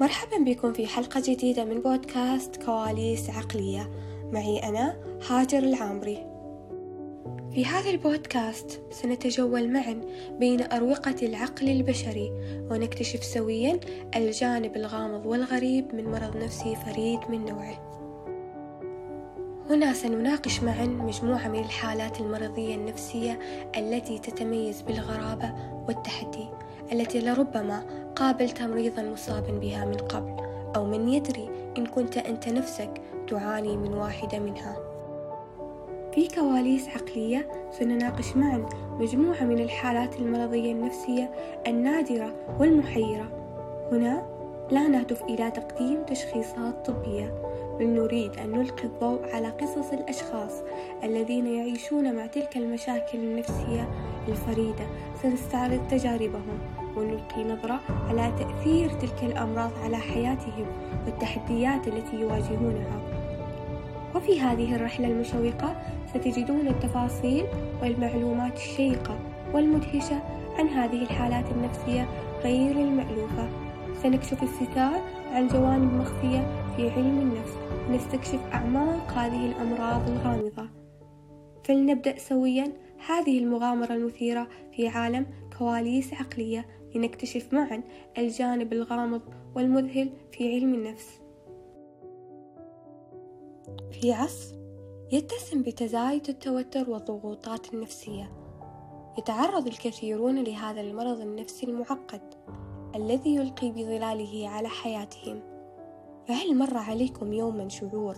مرحبا بكم في حلقة جديدة من بودكاست كواليس عقلية. معي أنا هاجر العامري في هذا البودكاست سنتجول معا بين أروقة العقل البشري ونكتشف سويا الجانب الغامض والغريب من مرض نفسي فريد من نوعه. هنا سنناقش معا مجموعة من الحالات المرضية النفسية التي تتميز بالغرابة والتحدي. التي لربما قابلت مريضا مصابا بها من قبل أو من يدري إن كنت أنت نفسك تعاني من واحدة منها. في كواليس عقلية سنناقش معا مجموعة من الحالات المرضية النفسية النادرة والمحيرة. هنا لا نهدف إلى تقديم تشخيصات طبية بل نريد أن نلقي الضوء على قصص الأشخاص الذين يعيشون مع تلك المشاكل النفسية الفريدة سنستعرض تجاربهم ونلقي نظرة على تأثير تلك الأمراض على حياتهم والتحديات التي يواجهونها. وفي هذه الرحلة المشوقة ستجدون التفاصيل والمعلومات الشيقة والمدهشة عن هذه الحالات النفسية غير المألوفة. سنكشف الستار عن جوانب مخفية في علم النفس ونستكشف أعماق هذه الأمراض الغامضة. فلنبدأ سويا هذه المغامرة المثيرة في عالم كواليس عقلية لنكتشف معا الجانب الغامض والمذهل في علم النفس في عصر يتسم بتزايد التوتر والضغوطات النفسية يتعرض الكثيرون لهذا المرض النفسي المعقد الذي يلقي بظلاله على حياتهم فهل مر عليكم يوما شعور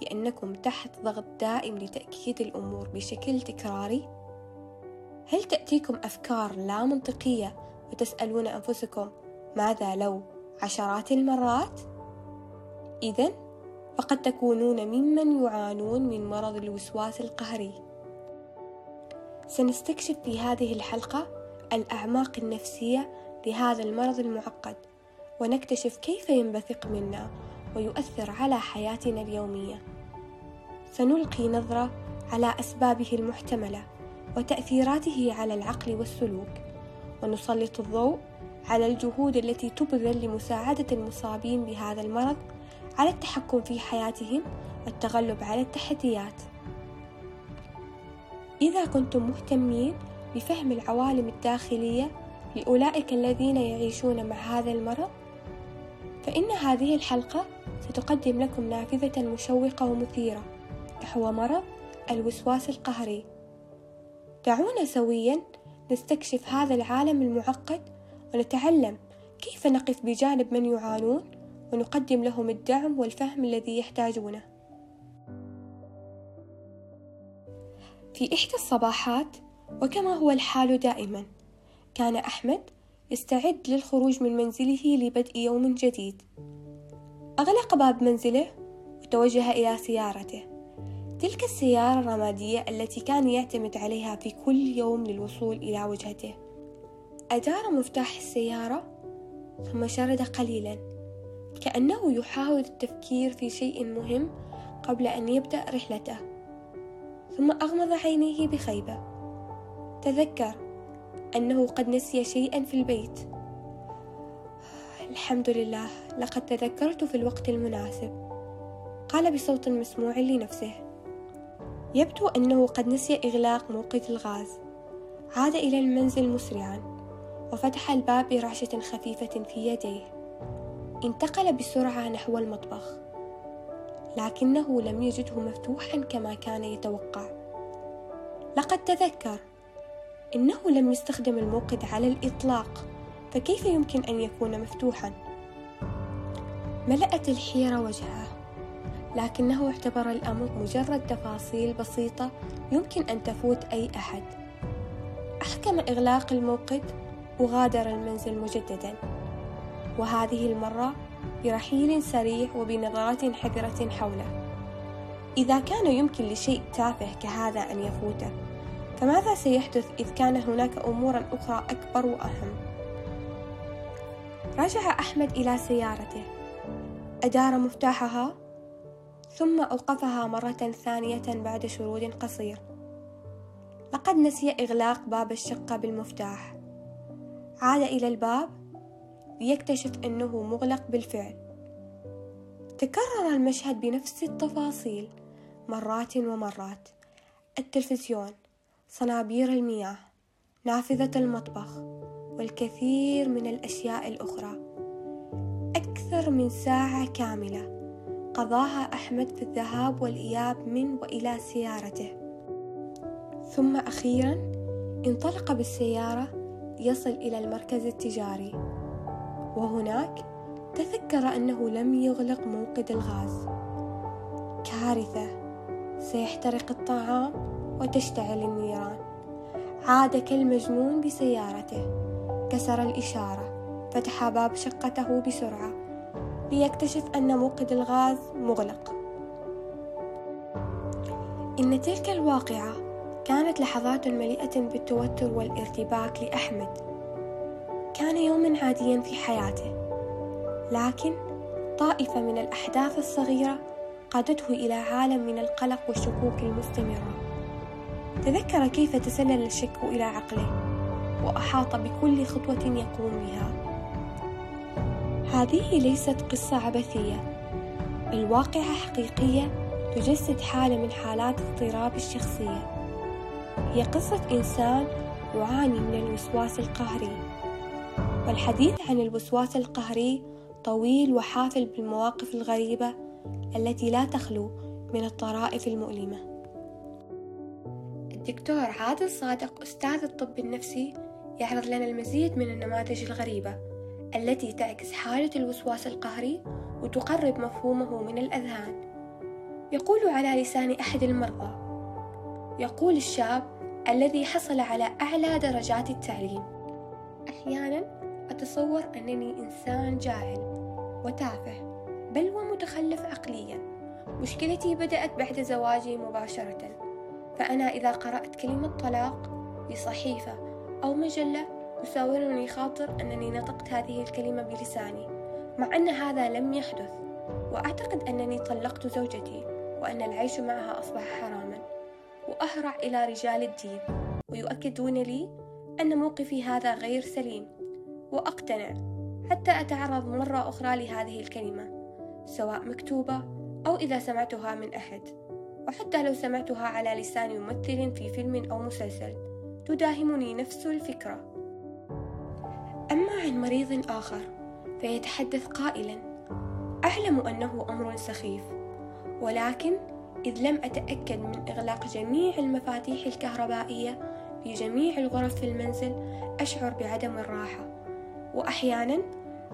بأنكم تحت ضغط دائم لتأكيد الأمور بشكل تكراري؟ هل تأتيكم أفكار لا منطقية وتسألون أنفسكم ماذا لو عشرات المرات؟ إذا فقد تكونون ممن يعانون من مرض الوسواس القهري. سنستكشف في هذه الحلقة الأعماق النفسية لهذا المرض المعقد، ونكتشف كيف ينبثق منا ويؤثر على حياتنا اليومية. سنلقي نظرة على أسبابه المحتملة وتأثيراته على العقل والسلوك. ونسلط الضوء على الجهود التي تبذل لمساعدة المصابين بهذا المرض على التحكم في حياتهم والتغلب على التحديات. إذا كنتم مهتمين بفهم العوالم الداخلية لأولئك الذين يعيشون مع هذا المرض، فإن هذه الحلقة ستقدم لكم نافذة مشوقة ومثيرة نحو مرض الوسواس القهري. دعونا سويا نستكشف هذا العالم المعقد ونتعلم كيف نقف بجانب من يعانون ونقدم لهم الدعم والفهم الذي يحتاجونه. في إحدى الصباحات وكما هو الحال دائما كان أحمد يستعد للخروج من منزله لبدء يوم جديد. أغلق باب منزله وتوجه إلى سيارته. تلك السيارة الرمادية التي كان يعتمد عليها في كل يوم للوصول إلى وجهته. أدار مفتاح السيارة ثم شرد قليلا كأنه يحاول التفكير في شيء مهم قبل أن يبدأ رحلته. ثم أغمض عينيه بخيبة. تذكر أنه قد نسي شيئا في البيت. الحمد لله لقد تذكرت في الوقت المناسب. قال بصوت مسموع لنفسه. يبدو أنه قد نسي إغلاق موقد الغاز. عاد إلى المنزل مسرعا وفتح الباب برعشة خفيفة في يديه. انتقل بسرعة نحو المطبخ. لكنه لم يجده مفتوحا كما كان يتوقع. لقد تذكر. إنه لم يستخدم الموقد على الإطلاق فكيف يمكن أن يكون مفتوحا؟ ملأت الحيرة وجهه. لكنه اعتبر الأمر مجرد تفاصيل بسيطة يمكن أن تفوت أي أحد. أحكم إغلاق الموقد وغادر المنزل مجددا. وهذه المرة برحيل سريع وبنظرات حذرة حوله. إذا كان يمكن لشيء تافه كهذا أن يفوته فماذا سيحدث إذ كان هناك أمورا أخرى أكبر وأهم؟ رجع أحمد إلى سيارته. أدار مفتاحها ثم أوقفها مرة ثانية بعد شرود قصير. لقد نسي إغلاق باب الشقة بالمفتاح. عاد إلى الباب ليكتشف أنه مغلق بالفعل. تكرر المشهد بنفس التفاصيل مرات ومرات. التلفزيون صنابير المياه نافذة المطبخ والكثير من الأشياء الأخرى. أكثر من ساعة كاملة. قضاها أحمد في الذهاب والإياب من وإلى سيارته. ثم أخيرا انطلق بالسيارة ليصل إلى المركز التجاري. وهناك تذكر أنه لم يغلق موقد الغاز. كارثة سيحترق الطعام وتشتعل النيران. عاد كالمجنون بسيارته. كسر الإشارة فتح باب شقته بسرعة. ليكتشف أن موقد الغاز مغلق. إن تلك الواقعة كانت لحظات مليئة بالتوتر والارتباك لأحمد. كان يوما عاديا في حياته لكن طائفة من الأحداث الصغيرة قادته إلى عالم من القلق والشكوك المستمرة. تذكر كيف تسلل الشك إلى عقله وأحاط بكل خطوة يقوم بها. هذه ليست قصة عبثية. الواقعة حقيقية تجسد حالة من حالات اضطراب الشخصية. هي قصة إنسان يعاني من الوسواس القهري. والحديث عن الوسواس القهري طويل وحافل بالمواقف الغريبة التي لا تخلو من الطرائف المؤلمة. الدكتور عادل صادق أستاذ الطب النفسي يعرض لنا المزيد من النماذج الغريبة. التي تعكس حالة الوسواس القهري وتقرب مفهومه من الأذهان. يقول على لسان أحد المرضى يقول الشاب الذي حصل على أعلى درجات التعليم أحيانا أتصور أنني إنسان جاهل وتافه بل ومتخلف عقليا. مشكلتي بدأت بعد زواجي مباشرة فأنا إذا قرأت كلمة طلاق في صحيفة أو مجلة يساورني خاطر أنني نطقت هذه الكلمة بلساني مع أن هذا لم يحدث وأعتقد أنني طلقت زوجتي وأن العيش معها أصبح حراما. وأهرع إلى رجال الدين ويؤكدون لي أن موقفي هذا غير سليم. وأقتنع حتى أتعرض مرة أخرى لهذه الكلمة سواء مكتوبة أو إذا سمعتها من أحد. وحتى لو سمعتها على لسان ممثل في فيلم أو مسلسل تداهمني نفس الفكرة. أما عن مريض آخر فيتحدث قائلا أعلم أنه أمر سخيف ولكن إذ لم أتأكد من إغلاق جميع المفاتيح الكهربائية في جميع الغرف في المنزل أشعر بعدم الراحة وأحيانا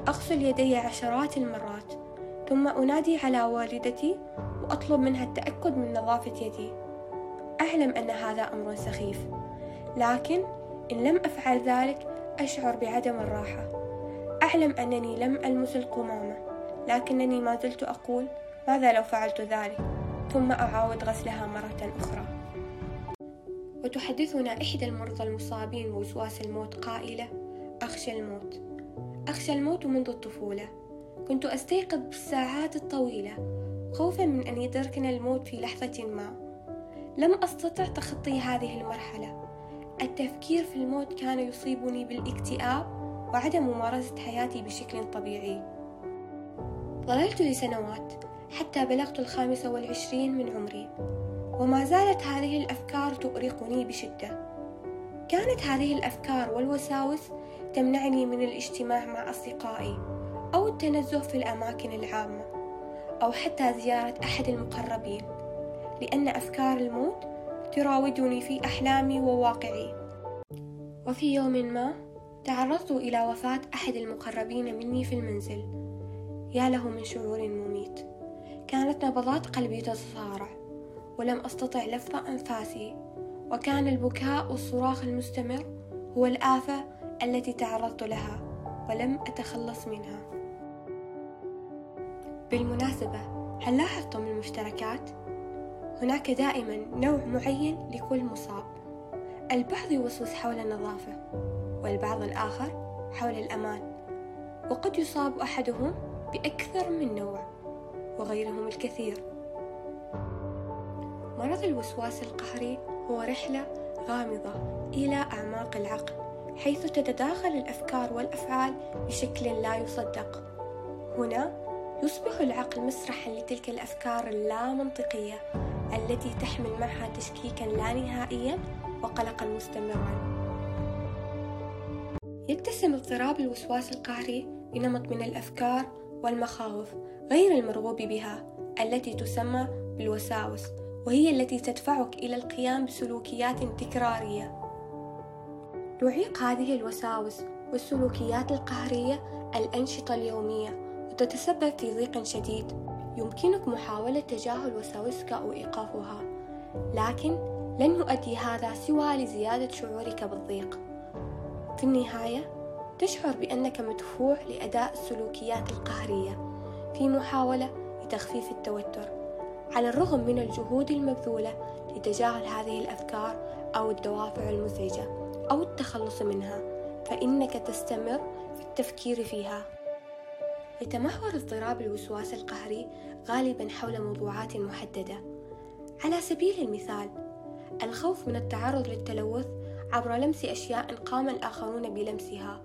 أغسل يدي عشرات المرات ثم أنادي على والدتي وأطلب منها التأكد من نظافة يدي. أعلم أن هذا أمر سخيف لكن إن لم أفعل ذلك أشعر بعدم الراحة. أعلم أنني لم ألمس القمامة لكنني ما زلت أقول ماذا لو فعلت ذلك؟ ثم أعاود غسلها مرة أخرى. وتحدثنا إحدى المرضى المصابين بوسواس الموت قائلة أخشى الموت. أخشى الموت منذ الطفولة. كنت أستيقظ بالساعات الطويلة خوفا من أن يدركنا الموت في لحظة ما. لم أستطع تخطي هذه المرحلة. التفكير في الموت كان يصيبني بالاكتئاب وعدم ممارسة حياتي بشكل طبيعي. ظللت لسنوات حتى بلغت الخامسة والعشرين من عمري وما زالت هذه الأفكار تؤرقني بشدة. كانت هذه الأفكار والوساوس تمنعني من الاجتماع مع أصدقائي أو التنزه في الأماكن العامة أو حتى زيارة أحد المقربين لأن أفكار الموت تراودني في أحلامي وواقعي. وفي يوم ما تعرضت إلى وفاة أحد المقربين مني في المنزل. يا له من شعور مميت. كانت نبضات قلبي تتصارع ولم أستطع لفظ أنفاسي. وكان البكاء والصراخ المستمر هو الآفة التي تعرضت لها ولم أتخلص منها. بالمناسبة هل لاحظتم المشتركات؟ هناك دائما نوع معين لكل مصاب. البعض يوسوس حول النظافة والبعض الآخر حول الأمان. وقد يصاب أحدهم بأكثر من نوع وغيرهم الكثير. مرض الوسواس القهري هو رحلة غامضة إلى أعماق العقل حيث تتداخل الأفكار والأفعال بشكل لا يصدق. هنا يصبح العقل مسرحا لتلك الأفكار اللامنطقية التي تحمل معها تشكيكا لا نهائيا وقلقا مستمرا. يتسم اضطراب الوسواس القهري بنمط من الأفكار والمخاوف غير المرغوب بها التي تسمى بالوساوس وهي التي تدفعك إلى القيام بسلوكيات تكرارية. تعيق هذه الوساوس والسلوكيات القهرية الأنشطة اليومية وتتسبب في ضيق شديد. يمكنك محاولة تجاهل وساوسك أو إيقافها. لكن لن يؤدي هذا سوى لزيادة شعورك بالضيق. في النهاية تشعر بأنك مدفوع لأداء السلوكيات القهرية في محاولة لتخفيف التوتر. على الرغم من الجهود المبذولة لتجاهل هذه الأفكار أو الدوافع المزعجة أو التخلص منها فإنك تستمر في التفكير فيها. يتمحور اضطراب الوسواس القهري غالبا حول موضوعات محددة. على سبيل المثال الخوف من التعرض للتلوث عبر لمس أشياء قام الآخرون بلمسها.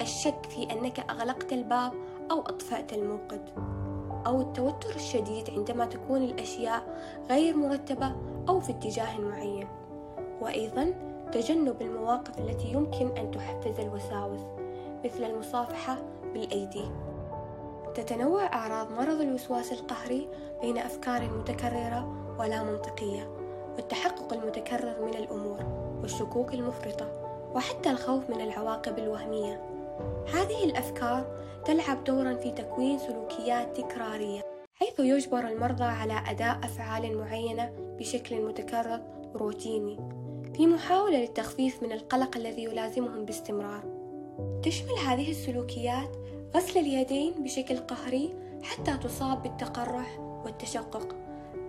الشك في أنك أغلقت الباب أو أطفأت الموقد. أو التوتر الشديد عندما تكون الأشياء غير مرتبة أو في اتجاه معين. وأيضا تجنب المواقف التي يمكن أن تحفز الوساوس مثل المصافحة بالأيدي. تتنوع أعراض مرض الوسواس القهري بين أفكار متكررة ولا منطقية والتحقق المتكرر من الأمور والشكوك المفرطة وحتى الخوف من العواقب الوهمية. هذه الأفكار تلعب دورا في تكوين سلوكيات تكرارية حيث يجبر المرضى على أداء أفعال معينة بشكل متكرر روتيني في محاولة للتخفيف من القلق الذي يلازمهم باستمرار. تشمل هذه السلوكيات غسل اليدين بشكل قهري حتى تصاب بالتقرح والتشقق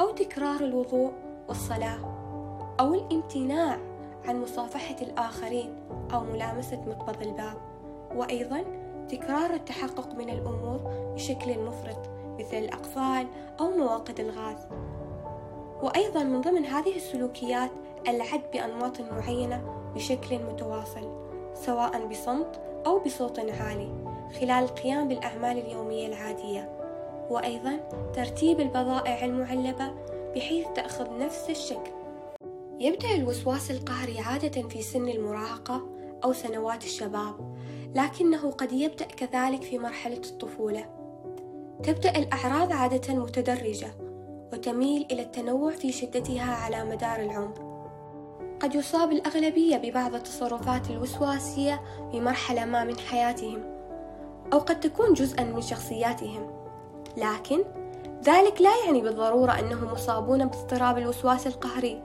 أو تكرار الوضوء والصلاة أو الامتناع عن مصافحة الآخرين أو ملامسة مقبض الباب وأيضا تكرار التحقق من الأمور بشكل مفرط مثل الأقفال أو مواقد الغاز. وأيضا من ضمن هذه السلوكيات العد بأنماط معينة بشكل متواصل سواء بصمت أو بصوت عالي. خلال القيام بالأعمال اليومية العادية وأيضا ترتيب البضائع المعلبة بحيث تأخذ نفس الشكل. يبدأ الوسواس القهري عادة في سن المراهقة أو سنوات الشباب لكنه قد يبدأ كذلك في مرحلة الطفولة. تبدأ الأعراض عادة متدرجة وتميل إلى التنوع في شدتها على مدار العمر. قد يصاب الأغلبية ببعض التصرفات الوسواسية في مرحلة ما من حياتهم. أو قد تكون جزءا من شخصياتهم. لكن ذلك لا يعني بالضرورة أنهم مصابون باضطراب الوسواس القهري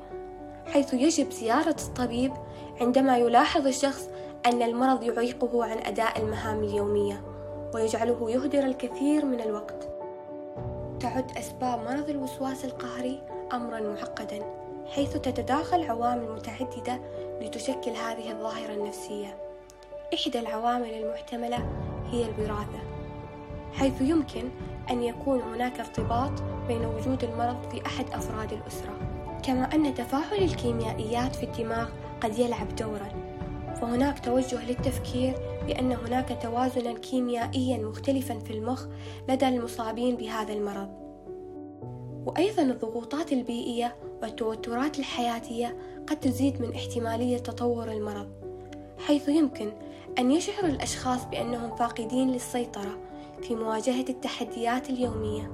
حيث يجب زيارة الطبيب عندما يلاحظ الشخص أن المرض يعيقه عن أداء المهام اليومية ويجعله يهدر الكثير من الوقت. تعد أسباب مرض الوسواس القهري أمرا معقدا حيث تتداخل عوامل متعددة لتشكل هذه الظاهرة النفسية. إحدى العوامل المحتملة هي الوراثة حيث يمكن أن يكون هناك ارتباط بين وجود المرض في أحد أفراد الأسرة كما أن تفاعل الكيميائيات في الدماغ قد يلعب دورا. فهناك توجه للتفكير بأن هناك توازنا كيميائيا مختلفا في المخ لدى المصابين بهذا المرض. وأيضا الضغوطات البيئية والتوترات الحياتية قد تزيد من احتمالية تطور المرض حيث يمكن أن يشعر الأشخاص بأنهم فاقدين للسيطرة في مواجهة التحديات اليومية.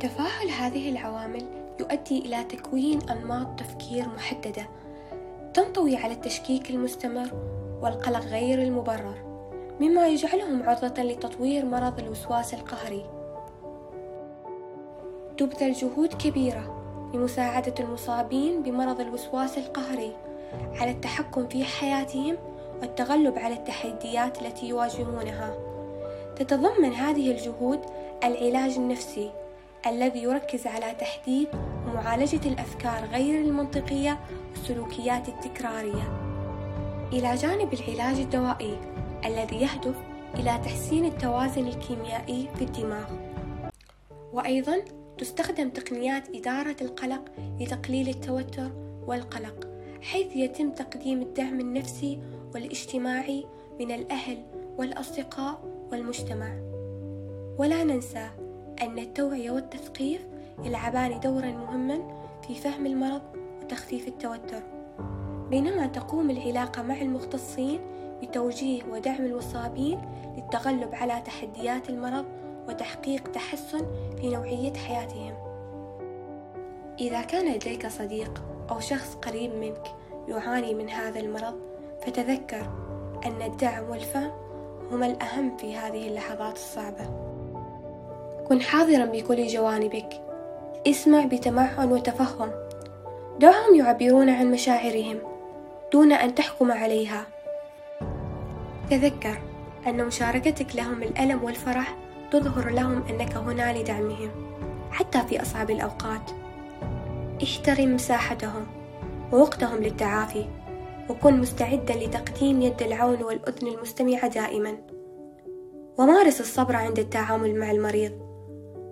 تفاعل هذه العوامل يؤدي إلى تكوين أنماط تفكير محددة تنطوي على التشكيك المستمر والقلق غير المبرر مما يجعلهم عرضة لتطوير مرض الوسواس القهري. تبذل جهود كبيرة لمساعدة المصابين بمرض الوسواس القهري على التحكم في حياتهم والتغلب على التحديات التي يواجهونها. تتضمن هذه الجهود العلاج النفسي الذي يركز على تحديد ومعالجة الأفكار غير المنطقية والسلوكيات التكرارية. إلى جانب العلاج الدوائي الذي يهدف إلى تحسين التوازن الكيميائي في الدماغ. وأيضا تستخدم تقنيات إدارة القلق لتقليل التوتر والقلق. حيث يتم تقديم الدعم النفسي والاجتماعي من الأهل والأصدقاء والمجتمع. ولا ننسى أن التوعية والتثقيف يلعبان دورا مهما في فهم المرض وتخفيف التوتر. بينما تقوم العلاقة مع المختصين بتوجيه ودعم المصابين للتغلب على تحديات المرض وتحقيق تحسن في نوعية حياتهم. إذا كان لديك صديق أو شخص قريب منك يعاني من هذا المرض فتذكر أن الدعم والفهم هما الأهم في هذه اللحظات الصعبة. كن حاضرا بكل جوانبك. اسمع بتمعن وتفهم. دعهم يعبرون عن مشاعرهم دون أن تحكم عليها. تذكر أن مشاركتك لهم الألم والفرح تظهر لهم أنك هنا لدعمهم حتى في أصعب الأوقات. احترم مساحتهم ووقتهم للتعافي وكن مستعدا لتقديم يد العون والأذن المستمعة دائما. ومارس الصبر عند التعامل مع المريض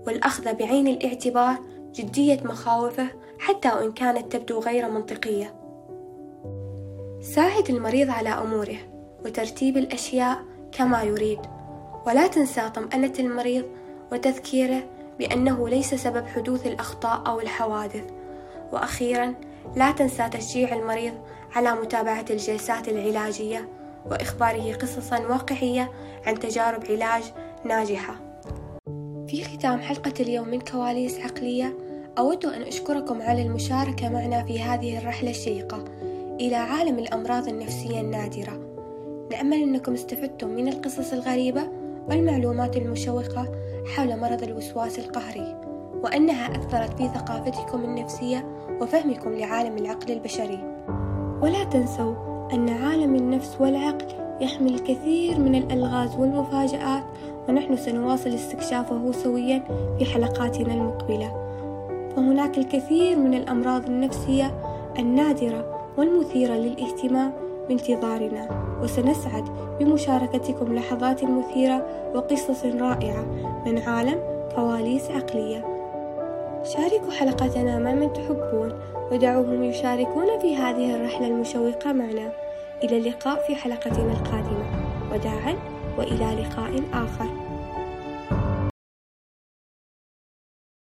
والأخذ بعين الاعتبار جدية مخاوفه حتى وإن كانت تبدو غير منطقية. ساعد المريض على أموره وترتيب الأشياء كما يريد. ولا تنسى طمأنة المريض وتذكيره بأنه ليس سبب حدوث الأخطاء أو الحوادث. وأخيرا لا تنسى تشجيع المريض على متابعة الجلسات العلاجية وإخباره قصصا واقعية عن تجارب علاج ناجحة. في ختام حلقة اليوم من كواليس عقلية أود أن أشكركم على المشاركة معنا في هذه الرحلة الشيقة إلى عالم الأمراض النفسية النادرة. نأمل أنكم استفدتم من القصص الغريبة والمعلومات المشوقة حول مرض الوسواس القهري وأنها أثرت في ثقافتكم النفسية وفهمكم لعالم العقل البشري. ولا تنسوا أن عالم النفس والعقل يحمل الكثير من الألغاز والمفاجآت ونحن سنواصل استكشافه سويا في حلقاتنا المقبلة. فهناك الكثير من الأمراض النفسية النادرة والمثيرة للاهتمام بانتظارنا. وسنسعد بمشاركتكم لحظات مثيرة وقصص رائعة من عالم كواليس عقلية. شاركوا حلقتنا مع من تحبون ودعوهم يشاركون في هذه الرحلة المشوقة معنا. إلى اللقاء في حلقتنا القادمة. وداعا وإلى لقاء آخر.